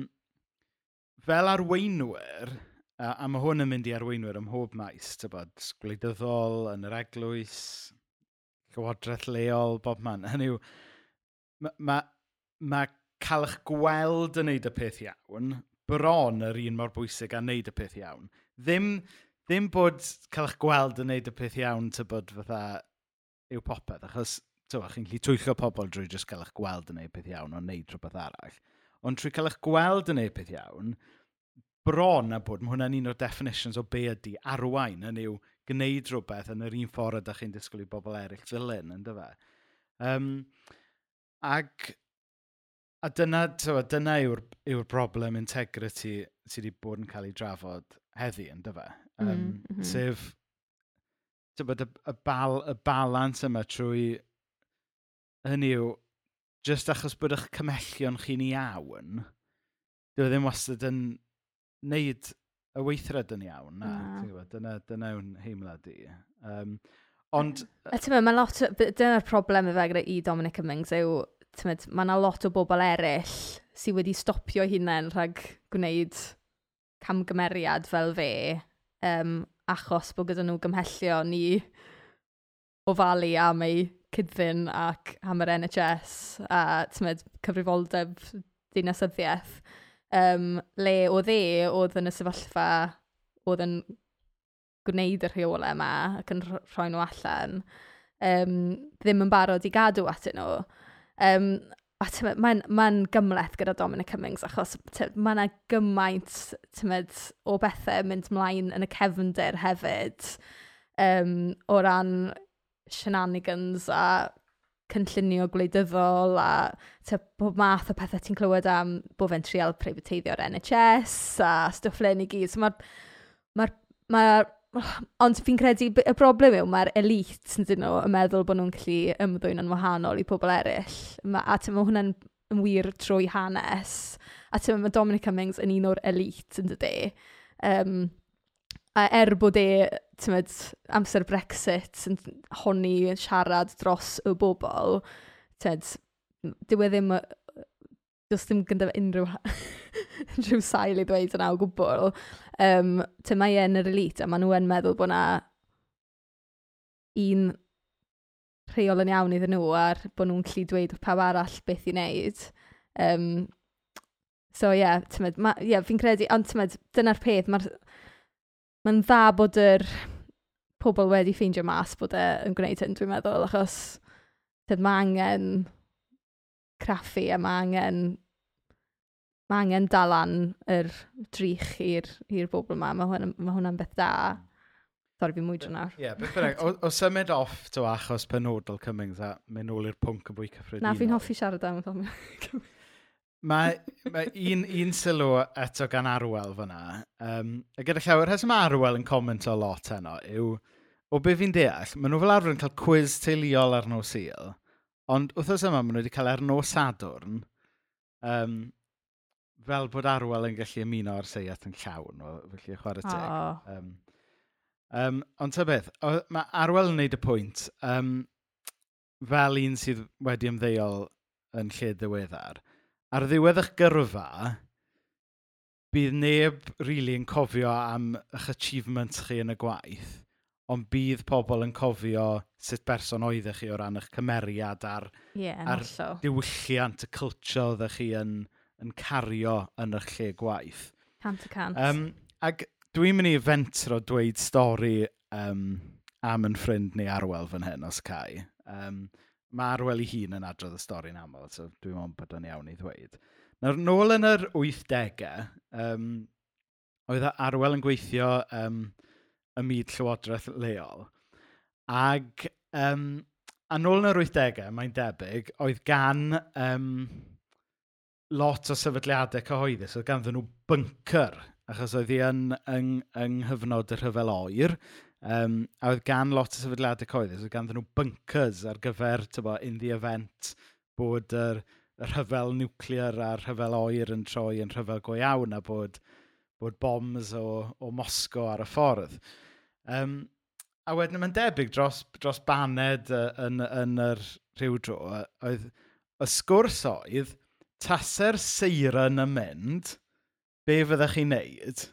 fel arweinwyr, A, a mae hwn yn mynd i arweinwyr ym mhob maes, tybod, gwleidyddol, yn yr eglwys, llywodraeth leol, bob man. Hynny yw, mae ma, ma cael eich gweld yn neud y peth iawn, bron yr un mor bwysig a neud y peth iawn. Ddim, ddim bod cael eich gweld yn neud y peth iawn, tybod, fatha, yw popeth, achos tywa, chi'n gallu twyllio pobl drwy jyst cael eich gweld yn neud peth iawn o'n neud rhywbeth arall. Ond trwy cael eich gweld yn neud peth iawn, bron a bod, mae hwnna'n un o'r definitions o be ydy arwain, yn yw gwneud rhywbeth yn yr un ffordd ydych chi'n disgwyl i bobl eraill ddilyn, ynddo fe. Um, ag, a dyna, tywa, dyna yw'r yw, broblem integrity sydd wedi bod yn cael ei drafod heddi, ynddo fe. Um, mm, -hmm. Sef, tywa, y, y, bal, y balans yma trwy, hynny yw, just achos bod eich cymellion chi'n iawn, dyw e ddim wastad yn wneud y weithred yn iawn. Na, na. dyna, dyna yw'n heimlad i. Um, ond... A ti'n mae lot, dyna'r problem efo gyda i Dominic Cummings yw, ti'n mae yna lot o bobl eraill sydd wedi stopio hunain rhag gwneud camgymeriad fel fe, um, achos bod gyda nhw gymhellio ni ofalu am ei cydfyn ac am yr NHS a tymed, cyfrifoldeb dinasyddiaeth um, le oedd e oedd yn y sefyllfa oedd yn gwneud y rheolau yma ac yn rhoi nhw allan um, ddim yn barod i gadw at nhw. Um, mae'n ma, gymleth gyda Dominic Cummings achos mae yna gymaint tymed, o bethau mynd mlaen yn y cefndir hefyd um, o ran shenanigans a cynllunio gwleidyddol a tibod pob math o pethau ti'n clywed am bod fe'n trial preifateiddio NHS a stwff len i gyd. So mae'r... Ma ma ond fi'n credu y broblem yw mae'r elite yn dyn nhw yn meddwl bod nhw'n gallu ymddwyn yn wahanol i pobl eraill. Ma, a ti'n meddwl hwnna'n yn wir trwy hanes. A ti'n meddwl mae Dominic Cummings yn un o'r elite yn dydy. Um, A er bod e, tymod, amser Brexit yn honni yn siarad dros y bobl, tyd, dyw e ddim, does ddim gyda unrhyw, unrhyw sail i ddweud yna o gwbl. Um, ti'n mae e'n yr elite, a maen nhw yn meddwl bod yna un rheol yn iawn iddyn nhw a'r bod nhw'n gallu dweud pawb arall beth i wneud. Um, so ie, yeah, yeah, fi'n credu, ond tymed, dyna'r peth, mae'r Mae'n dda bod yr pobl wedi ffeindio mas bod e yn gwneud hyn, dwi'n meddwl, achos tyd, mae angen craffu a mae angen, mae angen dalan yr drych i'r bobl yma. Mae hwnna'n ma hwnna beth da. Sorry, fi mwydro nawr. Ie, yeah, beth bynnag, o, o symud off to achos penodol Cummings a mynd nôl i'r pwnc yn bwy cyffredinol. Na, fi'n hoffi siarad am y Cummings mae, mae un, un sylw eto gan Arwel fyna. Um, a gyda llawer, rheswm Arwel yn comment o lot heno yw, o be fi'n deall, maen nhw fel arfer yn cael cwiz teuluol ar nos sil, ond wrthos yma maen nhw wedi cael ar nos Sadwrn, um, fel bod Arwel yn gallu ymuno ar seiat yn llawn, o, felly chwarae teg. Oh. Um, um, ond ta beth, o, mae Arwel yn neud y pwynt, um, fel un sydd wedi ymddeol yn lle ddiweddar, ar ddiwedd eich gyrfa, bydd neb rili really yn cofio am eich achievements chi yn y gwaith, ond bydd pobl yn cofio sut berson oeddech chi o ran eich cymeriad a'r, yeah, ar diwylliant, y cyltio oeddech chi yn, yn cario yn eich lle gwaith. Cant y cant. Um, ac dwi'n mynd i fentro dweud stori um, am yn ffrind neu arwel fan hyn os cael. Um, mae Arwel ei hun yn adrodd y stori'n aml, so dwi'n meddwl bod o'n iawn i ddweud. Nawr, nôl yn yr 80au, um, oedd Arwel yn gweithio um, y myd llywodraeth leol. Ac um, a nôl yn yr 80au, mae'n debyg, oedd gan um, lot o sefydliadau cyhoeddus, oedd ganddyn nhw bunker, achos oedd hi yn, yng, yng nghyfnod y rhyfel oer, Um, a oedd gan lot o sefydliadau coeddus, oedd ganddyn nhw bunkers ar gyfer, tybo, in the event, bod yr, yr rhyfel niwclear a'r rhyfel oer yn troi yn rhyfel go iawn a bod, bod bombs o, o Mosgo ar y ffordd. Um, a wedyn mae'n debyg dros, dros baned uh, yn, yn yr rhyw dro, oedd y sgwrs oedd taser seiren yn mynd, be fyddech chi'n neud?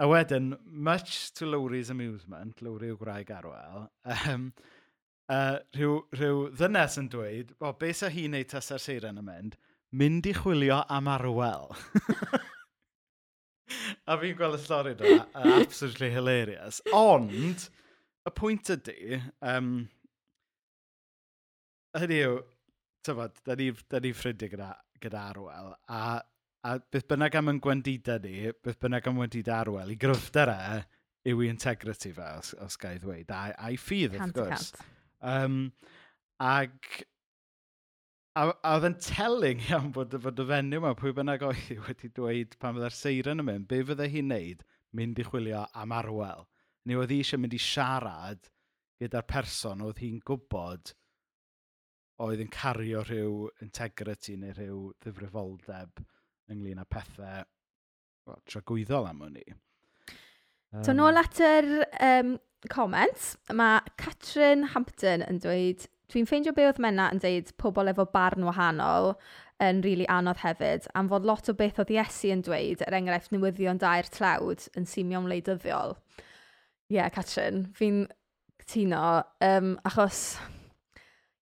A wedyn, much to Lowry's amusement, Lowry o Gwraig Arwel, um, uh, rhyw, rhyw ddynes yn dweud, o, be sa hi'n neud tasa'r seiren yn mynd? Mynd i chwilio am Arwel. a fi'n gweld y stori do, absolutely hilarious. Ond, y pwynt ydy, um, hynny yw, tyfod, da ni, da ni ffrindiau gyda, gyda Arwel, a A beth bynnag am yn gwendida ni, beth bynnag am gwendida arwel, i gryfder e, yw i integrity fe, os, os gael ddweud, a, a'i ffydd, wrth gwrs. Um, ag, a, a oedd yn telling iawn bod, bod y fenyw yma, pwy bynnag oedd wedi dweud pan fydda'r seiren yn mynd, be fydde hi'n neud, mynd i chwilio am arwel. Neu oedd hi eisiau mynd i siarad gyda'r person oedd hi'n gwybod oedd yn cario rhyw integrity neu rhyw ddifrifoldeb ynglyn â pethau well, tragwyddol am hynny. Um, so, nôl at yr um, comments, mae Catrin Hampton yn dweud, dwi'n ffeindio be oedd Menna yn dweud pobl efo barn wahanol yn rili really anodd hefyd, am fod lot o beth oedd Iesu yn dweud, er enghraifft newyddion dair tlawd, yn simio'n wleidyddiol. Ie, yeah, Catrin, fi'n cytuno, um, achos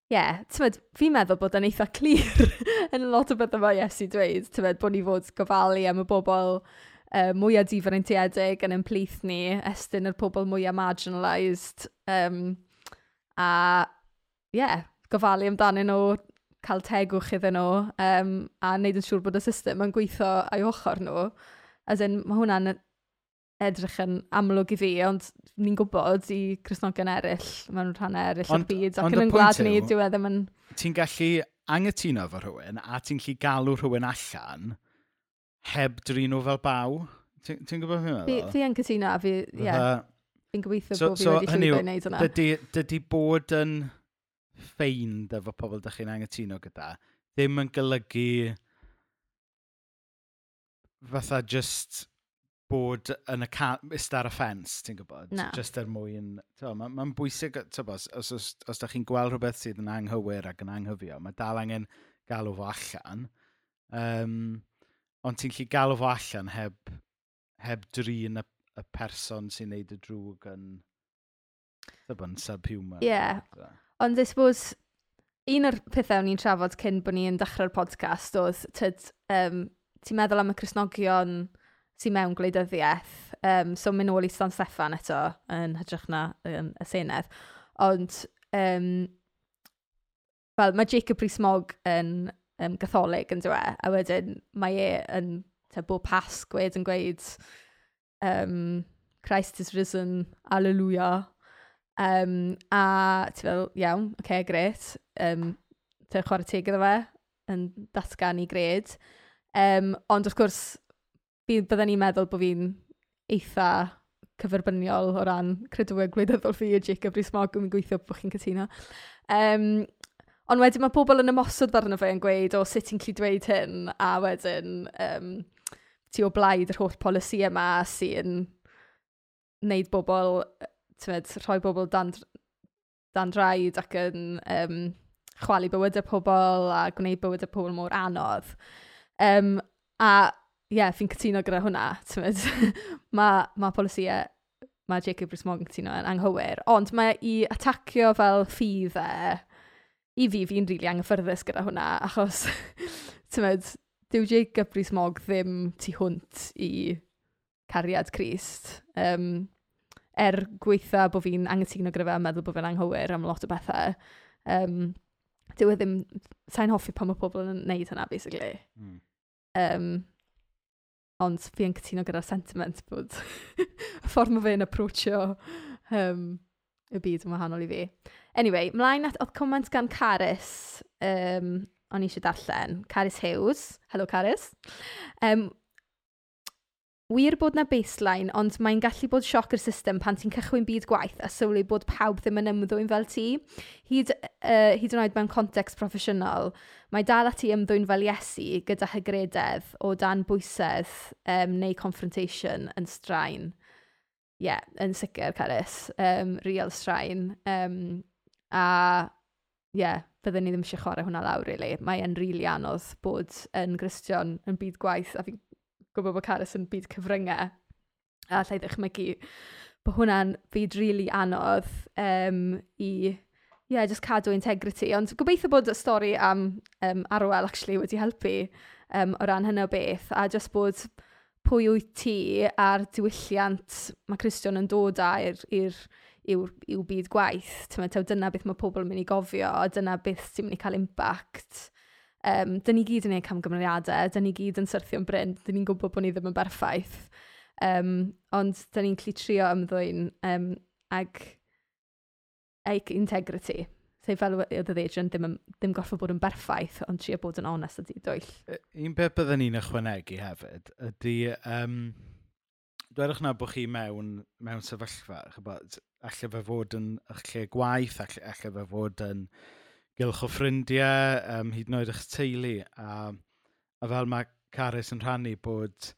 ie, yeah, fi'n meddwl bod yn eitha clir yn lot o bethau mae Iesu dweud, tymed, bod ni fod gofalu am y bobl uh, mwyaf diferentiedig yn yn plith ni, estyn yr pobl mwyaf marginalised, um, a ie, yeah, gofalu amdanyn nhw, cael tegwch iddyn nhw, um, a wneud yn siŵr bod y system yn gweithio a'i ochr nhw. As in, mae hwnna'n edrych yn amlwg i fi, ond ni'n gwybod i Cresnogion eraill, mewn rhan eraill o'r byd, ac yn yn gwlad ni, dwi wedi yn... Ti'n gallu angytuno fo rhywun, a ti'n gallu galw rhywun allan, heb drin nhw fel baw. Ti'n ti gwybod hynny? Fi, fi yn cytuno, fi, ie. Yeah, Fi'n gobeithio so, bod fi so, wedi llwyddo i wneud hwnna. Dydy, dydy bod yn ffein efo pobl ydych chi'n angytuno gyda, ddim yn golygu fatha just bod yn y can... Ista ar y ffens, ti'n gwybod? Na. Just er mwyn... Mae'n ma, bwysig, tybos, os, os, os da chi'n gweld rhywbeth sydd yn anghywir ac yn anghyfio, mae dal angen galw fo allan. Um, ond ti'n lli galw fo allan heb, heb drin y, y person sy'n neud y drwg yn... Tybod, yn subhuman. Ie. Yeah. Ond I suppose, un o'r pethau o'n i'n trafod cyn bod ni'n dechrau'r podcast oedd, tyd, um, ti'n meddwl am y Cresnogion sy'n mewn gwleidyddiaeth. Um, so mynd nôl i Stan Steffan eto yn hytrach na yn y Senedd. Ond um, fel mae Jacob Rees-Mogg yn um, gatholig yn dweud, a wedyn mae e yn te, bob pasg wedyn yn gweud um, Christ is risen, alleluia. Um, a ti fel, iawn, oce, okay, gret. Um, te chwarae teg iddo fe, yn datgan i gred. Um, ond wrth gwrs, byddwn ni'n meddwl bod fi'n eitha cyferbyniol o ran credwyr gwleidyddol fi a Jacob Rees-Mogg, yn gweithio bod chi'n cytuno. Um, ond wedyn mae pobl yn ymosod arno fe yn gweud, o sut ti'n gallu dweud hyn, a wedyn um, ti o blaid yr holl polisi yma sy'n wneud bobl, tymed, rhoi bobl dan, dan draed ac yn um, chwalu bywydau pobl a gwneud bywydau pobl mor anodd. Um, a ie, yeah, fi'n cytuno gyda hwnna, tymod. mae ma polisiau, mae Jacob Rhys-Mogg yn cytuno yn anghywir, ond mae i atacio fel ffydd e, i fi, fi'n rili really anghyffyrddus gyda hwnna, achos, tymod, dyw Jacob Rhys-Mogg ddim tu hwnt i cariad Christ. Um, er gweitha bod fi'n anghytuno gyda fe a meddwl bod fe'n anghywir am lot o bethau, um, dyw e ddim, sa'n hoffi pan mae pobl yn neud hynna, basically. Mm. Um, Ond fi yn cytuno gyda'r sentiment bod y ffordd mae fe'n approachio um, y byd yn wahanol i fi. Anyway, mlaen at oedd comment gan Caris, um, o'n i eisiau darllen. Caris Hughes. Helo, Caris. Um, Wir bod 'na baseline, ond mae'n gallu bod sioc i'r system pan ti'n cychwyn byd gwaith a sylwi bod pawb ddim yn ymddwyn fel ti. Hyd, uh, hyd yn oed mewn context proffesiynol, mae dal ati ymddwyn fel Iesu gyda hygrededd o dan bwysedd um, neu confrontation yn straen. Ie, yeah, yn sicr, Carys. Um, real straen. Um, a ie, yeah, byddwn ni ddim eisiau chwarae hwnna lawr, really. Mae'n rili really anodd bod yn gristion yn byd gwaith, a fi'n gwybod bod Caris yn byd cyfryngau a llai ddechmygu bod hwnna'n byd rili really anodd um, i yeah, just cadw integrity. Ond gobeithio bod y stori am um, Arwel actually wedi helpu um, o ran hynny o beth a just bod pwy wyt ti a'r diwylliant mae Christian yn dod â i'r i'w, byd gwaith. Tyma, tew, dyna beth mae pobl yn mynd i gofio, dyna beth sy'n mynd i cael impact um, dyn ni gyd yn ei camgymeriadau, dyn ni gyd yn syrthio'n bryn, dyn ni'n gwybod bod ni ddim yn berffaith. Um, ond dyn ni'n clu trio ymddwyn um, ag eich integrity. So fel oedd y ddeidion ddim, ddim gorfod bod yn berffaith, ond trio bod yn onest ydy, dwyll. Un beth byddwn ni'n ychwanegu hefyd ydy... Um, Dwerwch na bod chi mewn, mewn sefyllfa, chybod, allai fe fod yn eich lle gwaith, allai, allai fe fod yn gylch o ffrindiau, um, hyd yn oed eich teulu. A, a fel mae Caris yn rhannu bod,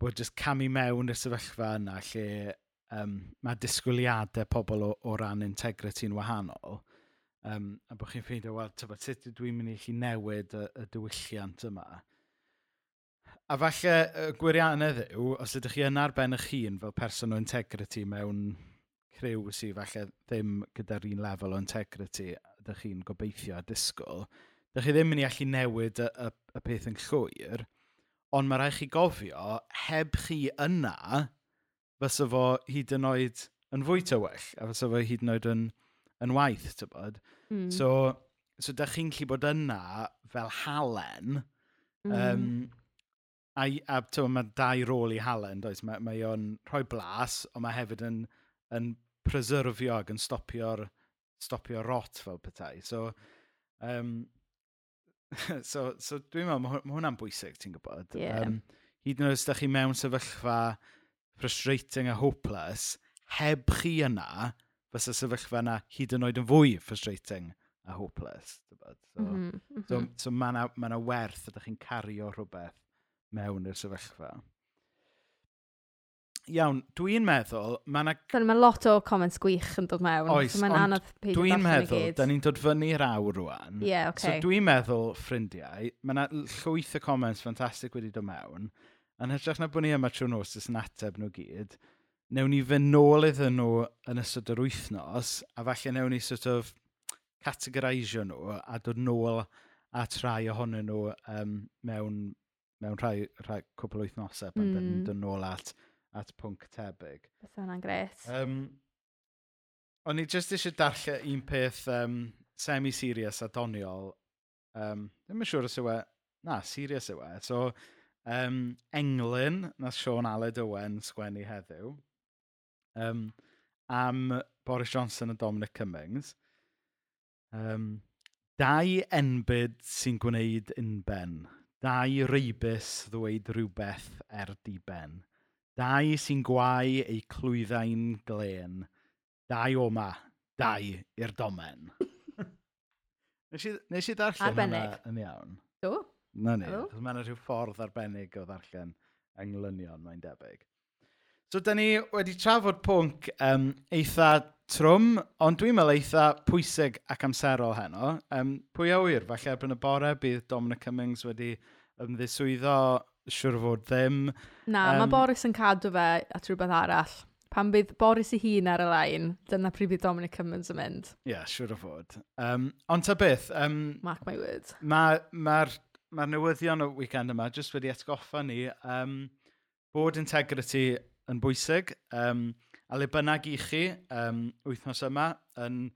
bod jyst camu mewn y sefyllfa yna lle um, mae disgwyliadau pobl o, o ran integrity'n wahanol. Um, a bod chi'n ffeindio, wel, tyfa, sut dwi'n mynd i chi newid y, y diwylliant yma. A falle y gwirianedd yw, os ydych chi yn arben eich hun fel person o integrity mewn criw sydd falle ddim gyda'r un lefel o integrity, ydych chi'n gobeithio a disgwyl, ydych chi ddim yn mynd i allu newid y, y, y peth yn llwyr, ond mae rhaid chi gofio, heb chi yna, fysa fo hyd yn oed yn fwy tywell, a fysa fo hyd yn oed yn, yn waith, ti'n bod? Mm. So, so da chi'n gallu bod yna fel halen, mm. um, a, a tyw, mae dau rôl i halen, does? Mae, mae o'n rhoi blas, ond mae hefyd yn, yn preserfio ac yn stopio'r stopio rot fel petai. So, um, so, so dwi'n meddwl, mae ma hwnna'n bwysig, ti'n gwybod? Yeah. Um, hyd yn oed os da chi mewn sefyllfa frustrating a hopeless, heb chi yna, fysa sefyllfa yna hyd yn oed yn fwy frustrating a hopeless. So, mm -hmm. so, mhm. so mae yna ma werth ydych chi'n cario rhywbeth mewn i'r sefyllfa iawn, dwi'n meddwl, mae yna... Mae lot o comments gwych yn dod mewn. Oes, so ond dwi'n meddwl, da ni'n dod fyny'r awr rwan. Ie, yeah, okay. So dwi'n meddwl, ffrindiau, mae yna llwyth o comments ffantastig wedi dod mewn. Yn hytrach na bod ni yma trwy nos yn ateb nhw gyd, newn ni fy nôl iddyn nhw yn ystod yr wythnos, a falle newn ni sort of categorisio nhw a dod nôl at rai ohonyn nhw um, mewn, mewn rhai, rhai cwpl o wythnosau pan mm. dyn dod nôl at at pwnc tebyg. Beth hwnna'n gret. Um, o'n i jyst eisiau darllen un peth um, semi-serious a doniol. Um, ddim yn siŵr os yw e... Na, serious yw e. So, um, Englyn, na Sean Aled Owen sgwennu heddiw, um, am Boris Johnson a Dominic Cummings. Um, dau enbyd sy'n gwneud unben. Dau reibus ddweud rhywbeth er diben. Dau sy'n gwau eu clwyddau'n glen. Dau o ma, dau i'r domen. nes, i, nes i ddarllen arbennig. hwnna yn iawn. Do? Na ni, achos mae'n rhyw ffordd arbennig o ddarllen englynion, mae'n debyg. So, da ni wedi trafod pwnc um, eitha trwm, ond dwi'n meddwl eitha pwysig ac amserol heno. Um, pwy a wir, falle erbyn y bore bydd Dominic Cummings wedi ymddiswyddo siwr fod ddim. Na, um, mae Boris yn cadw fe at rhywbeth arall. Pan bydd Boris ei hun ar y lain, dyna pryd bydd Dominic Cummins yn mynd. Ie, yeah, siwr o fod. Um, ond ta beth... Um, Mark my words. Mae'r ma ma, newyddion o weekend yma jyst wedi atgoffa ni um, bod integrity yn bwysig. Um, a le bynnag i chi um, wythnos yma yn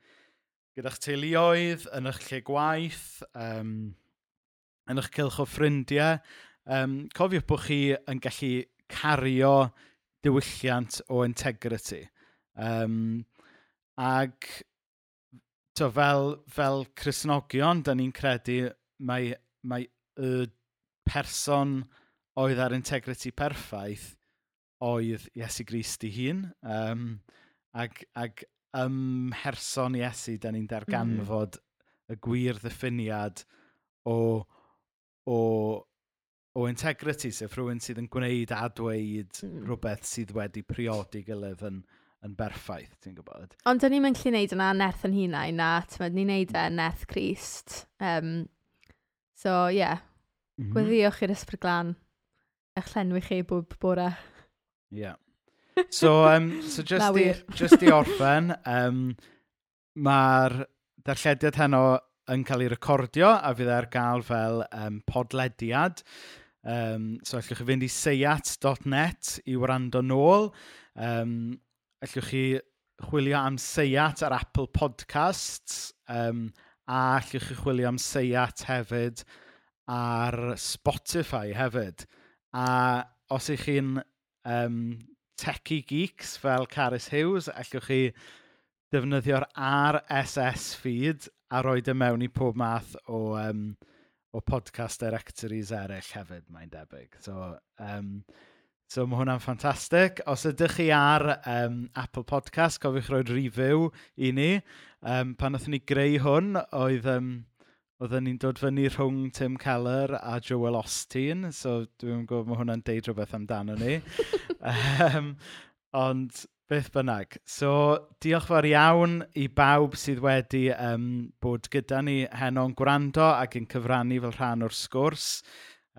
gyda'ch teuluoedd, yn eich lle gwaith, um, yn eich cilch o ffrindiau, um, cofiwch bod chi yn gallu cario diwylliant o integrity. Um, ag to, fel, fel Cresnogion, da ni'n credu mae, mae y person oedd ar integrity perffaith oedd Iesu Grist i hun. Um, ag, ag ymherson Iesu, da ni'n hmm. darganfod mm. y gwir ddiffiniad o, o o integrity, sef rhywun sydd yn gwneud a dweud mm. rhywbeth sydd wedi priodi gilydd yn, yn berffaith, ti'n gwybod. Ond da ni'n mynd lle wneud yna nerth yn hunain na, ti'n ni'n neud e hmm. nerth Christ. Um, so, ie, yeah. mm -hmm. gweddiwch i'r ysbryd glan, eich llenwi chi e bob bore. Ie. Yeah. So, um, so just, i, just i orffen, um, mae'r darllediad heno yn cael ei recordio a fydd e ar gael fel um, podlediad. Um, so, allwch chi fynd i seiat.net i wrando nôl. Um, allwch chi chwilio am seiat ar Apple Podcasts um, a allwch chi chwilio am seiat hefyd ar Spotify hefyd. A os ych chi'n um, techie geeks fel Caris Hughes, allwch chi defnyddio'r RSS feed a roed y e mewn i pob math o um, o podcast directories eraill hefyd, mae'n debyg. So, um, so mae hwnna'n ffantastig. Os ydych chi ar um, Apple Podcast, cofiwch roed review i ni. Um, pan wnaethon ni greu hwn, oedd... Um, Oedden ni'n dod fyny rhwng Tim Keller a Joel Austin, so dwi'n gwybod mae hwnna'n deud rhywbeth amdano ni. um, ond Beth bynnag. So, diolch fawr iawn i bawb sydd wedi um, bod gyda ni heno'n gwrando ac yn cyfrannu fel rhan o'r sgwrs.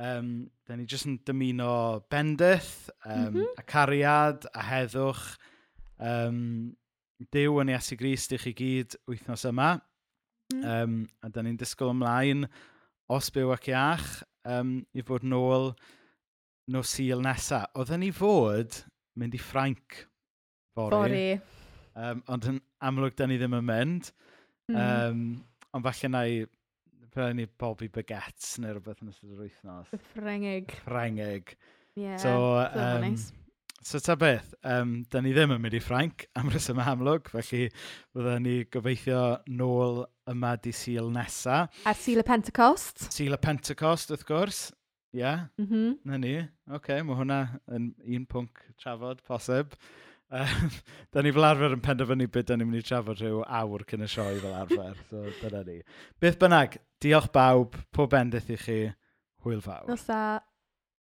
Um, da ni jyst yn dymuno bendydd, um, mm -hmm. a cariad, a heddwch. Um, Dyw yn Iesu Grist i chi gyd wythnos yma. Mm. Um, a da ni'n disgwyl ymlaen os byw ac iach um, i fod nôl nos sil nesaf. Oedden ni fod mynd i Ffrainc Fory. Fory. Um, ond yn amlwg, da ni ddim yn mynd. Mm. Um, ond falle na i prynu Bobby Baguettes neu rhywbeth yn ystod yr wythnos. Ffrengig. Ffrengig. Yeah, so, um, nice. So ta beth, um, da ni ddim yn mynd i Ffrainc am rheswm amlwg, felly byddwn ni gobeithio nôl yma di syl nesa. Ar Sil y Pentecost. Syl y Pentecost, wrth gwrs. Ie, yeah. mm -hmm. na ni. Oce, okay, mae hwnna yn un pwnc trafod, posib. da ni fel arfer yn penderfynu beth da ni'n mynd i trafod rhyw awr cyn y sioe fel arfer. so, dyna ni. Beth bynnag, diolch bawb, pob endith i chi. Hwyl fawr. Nos da.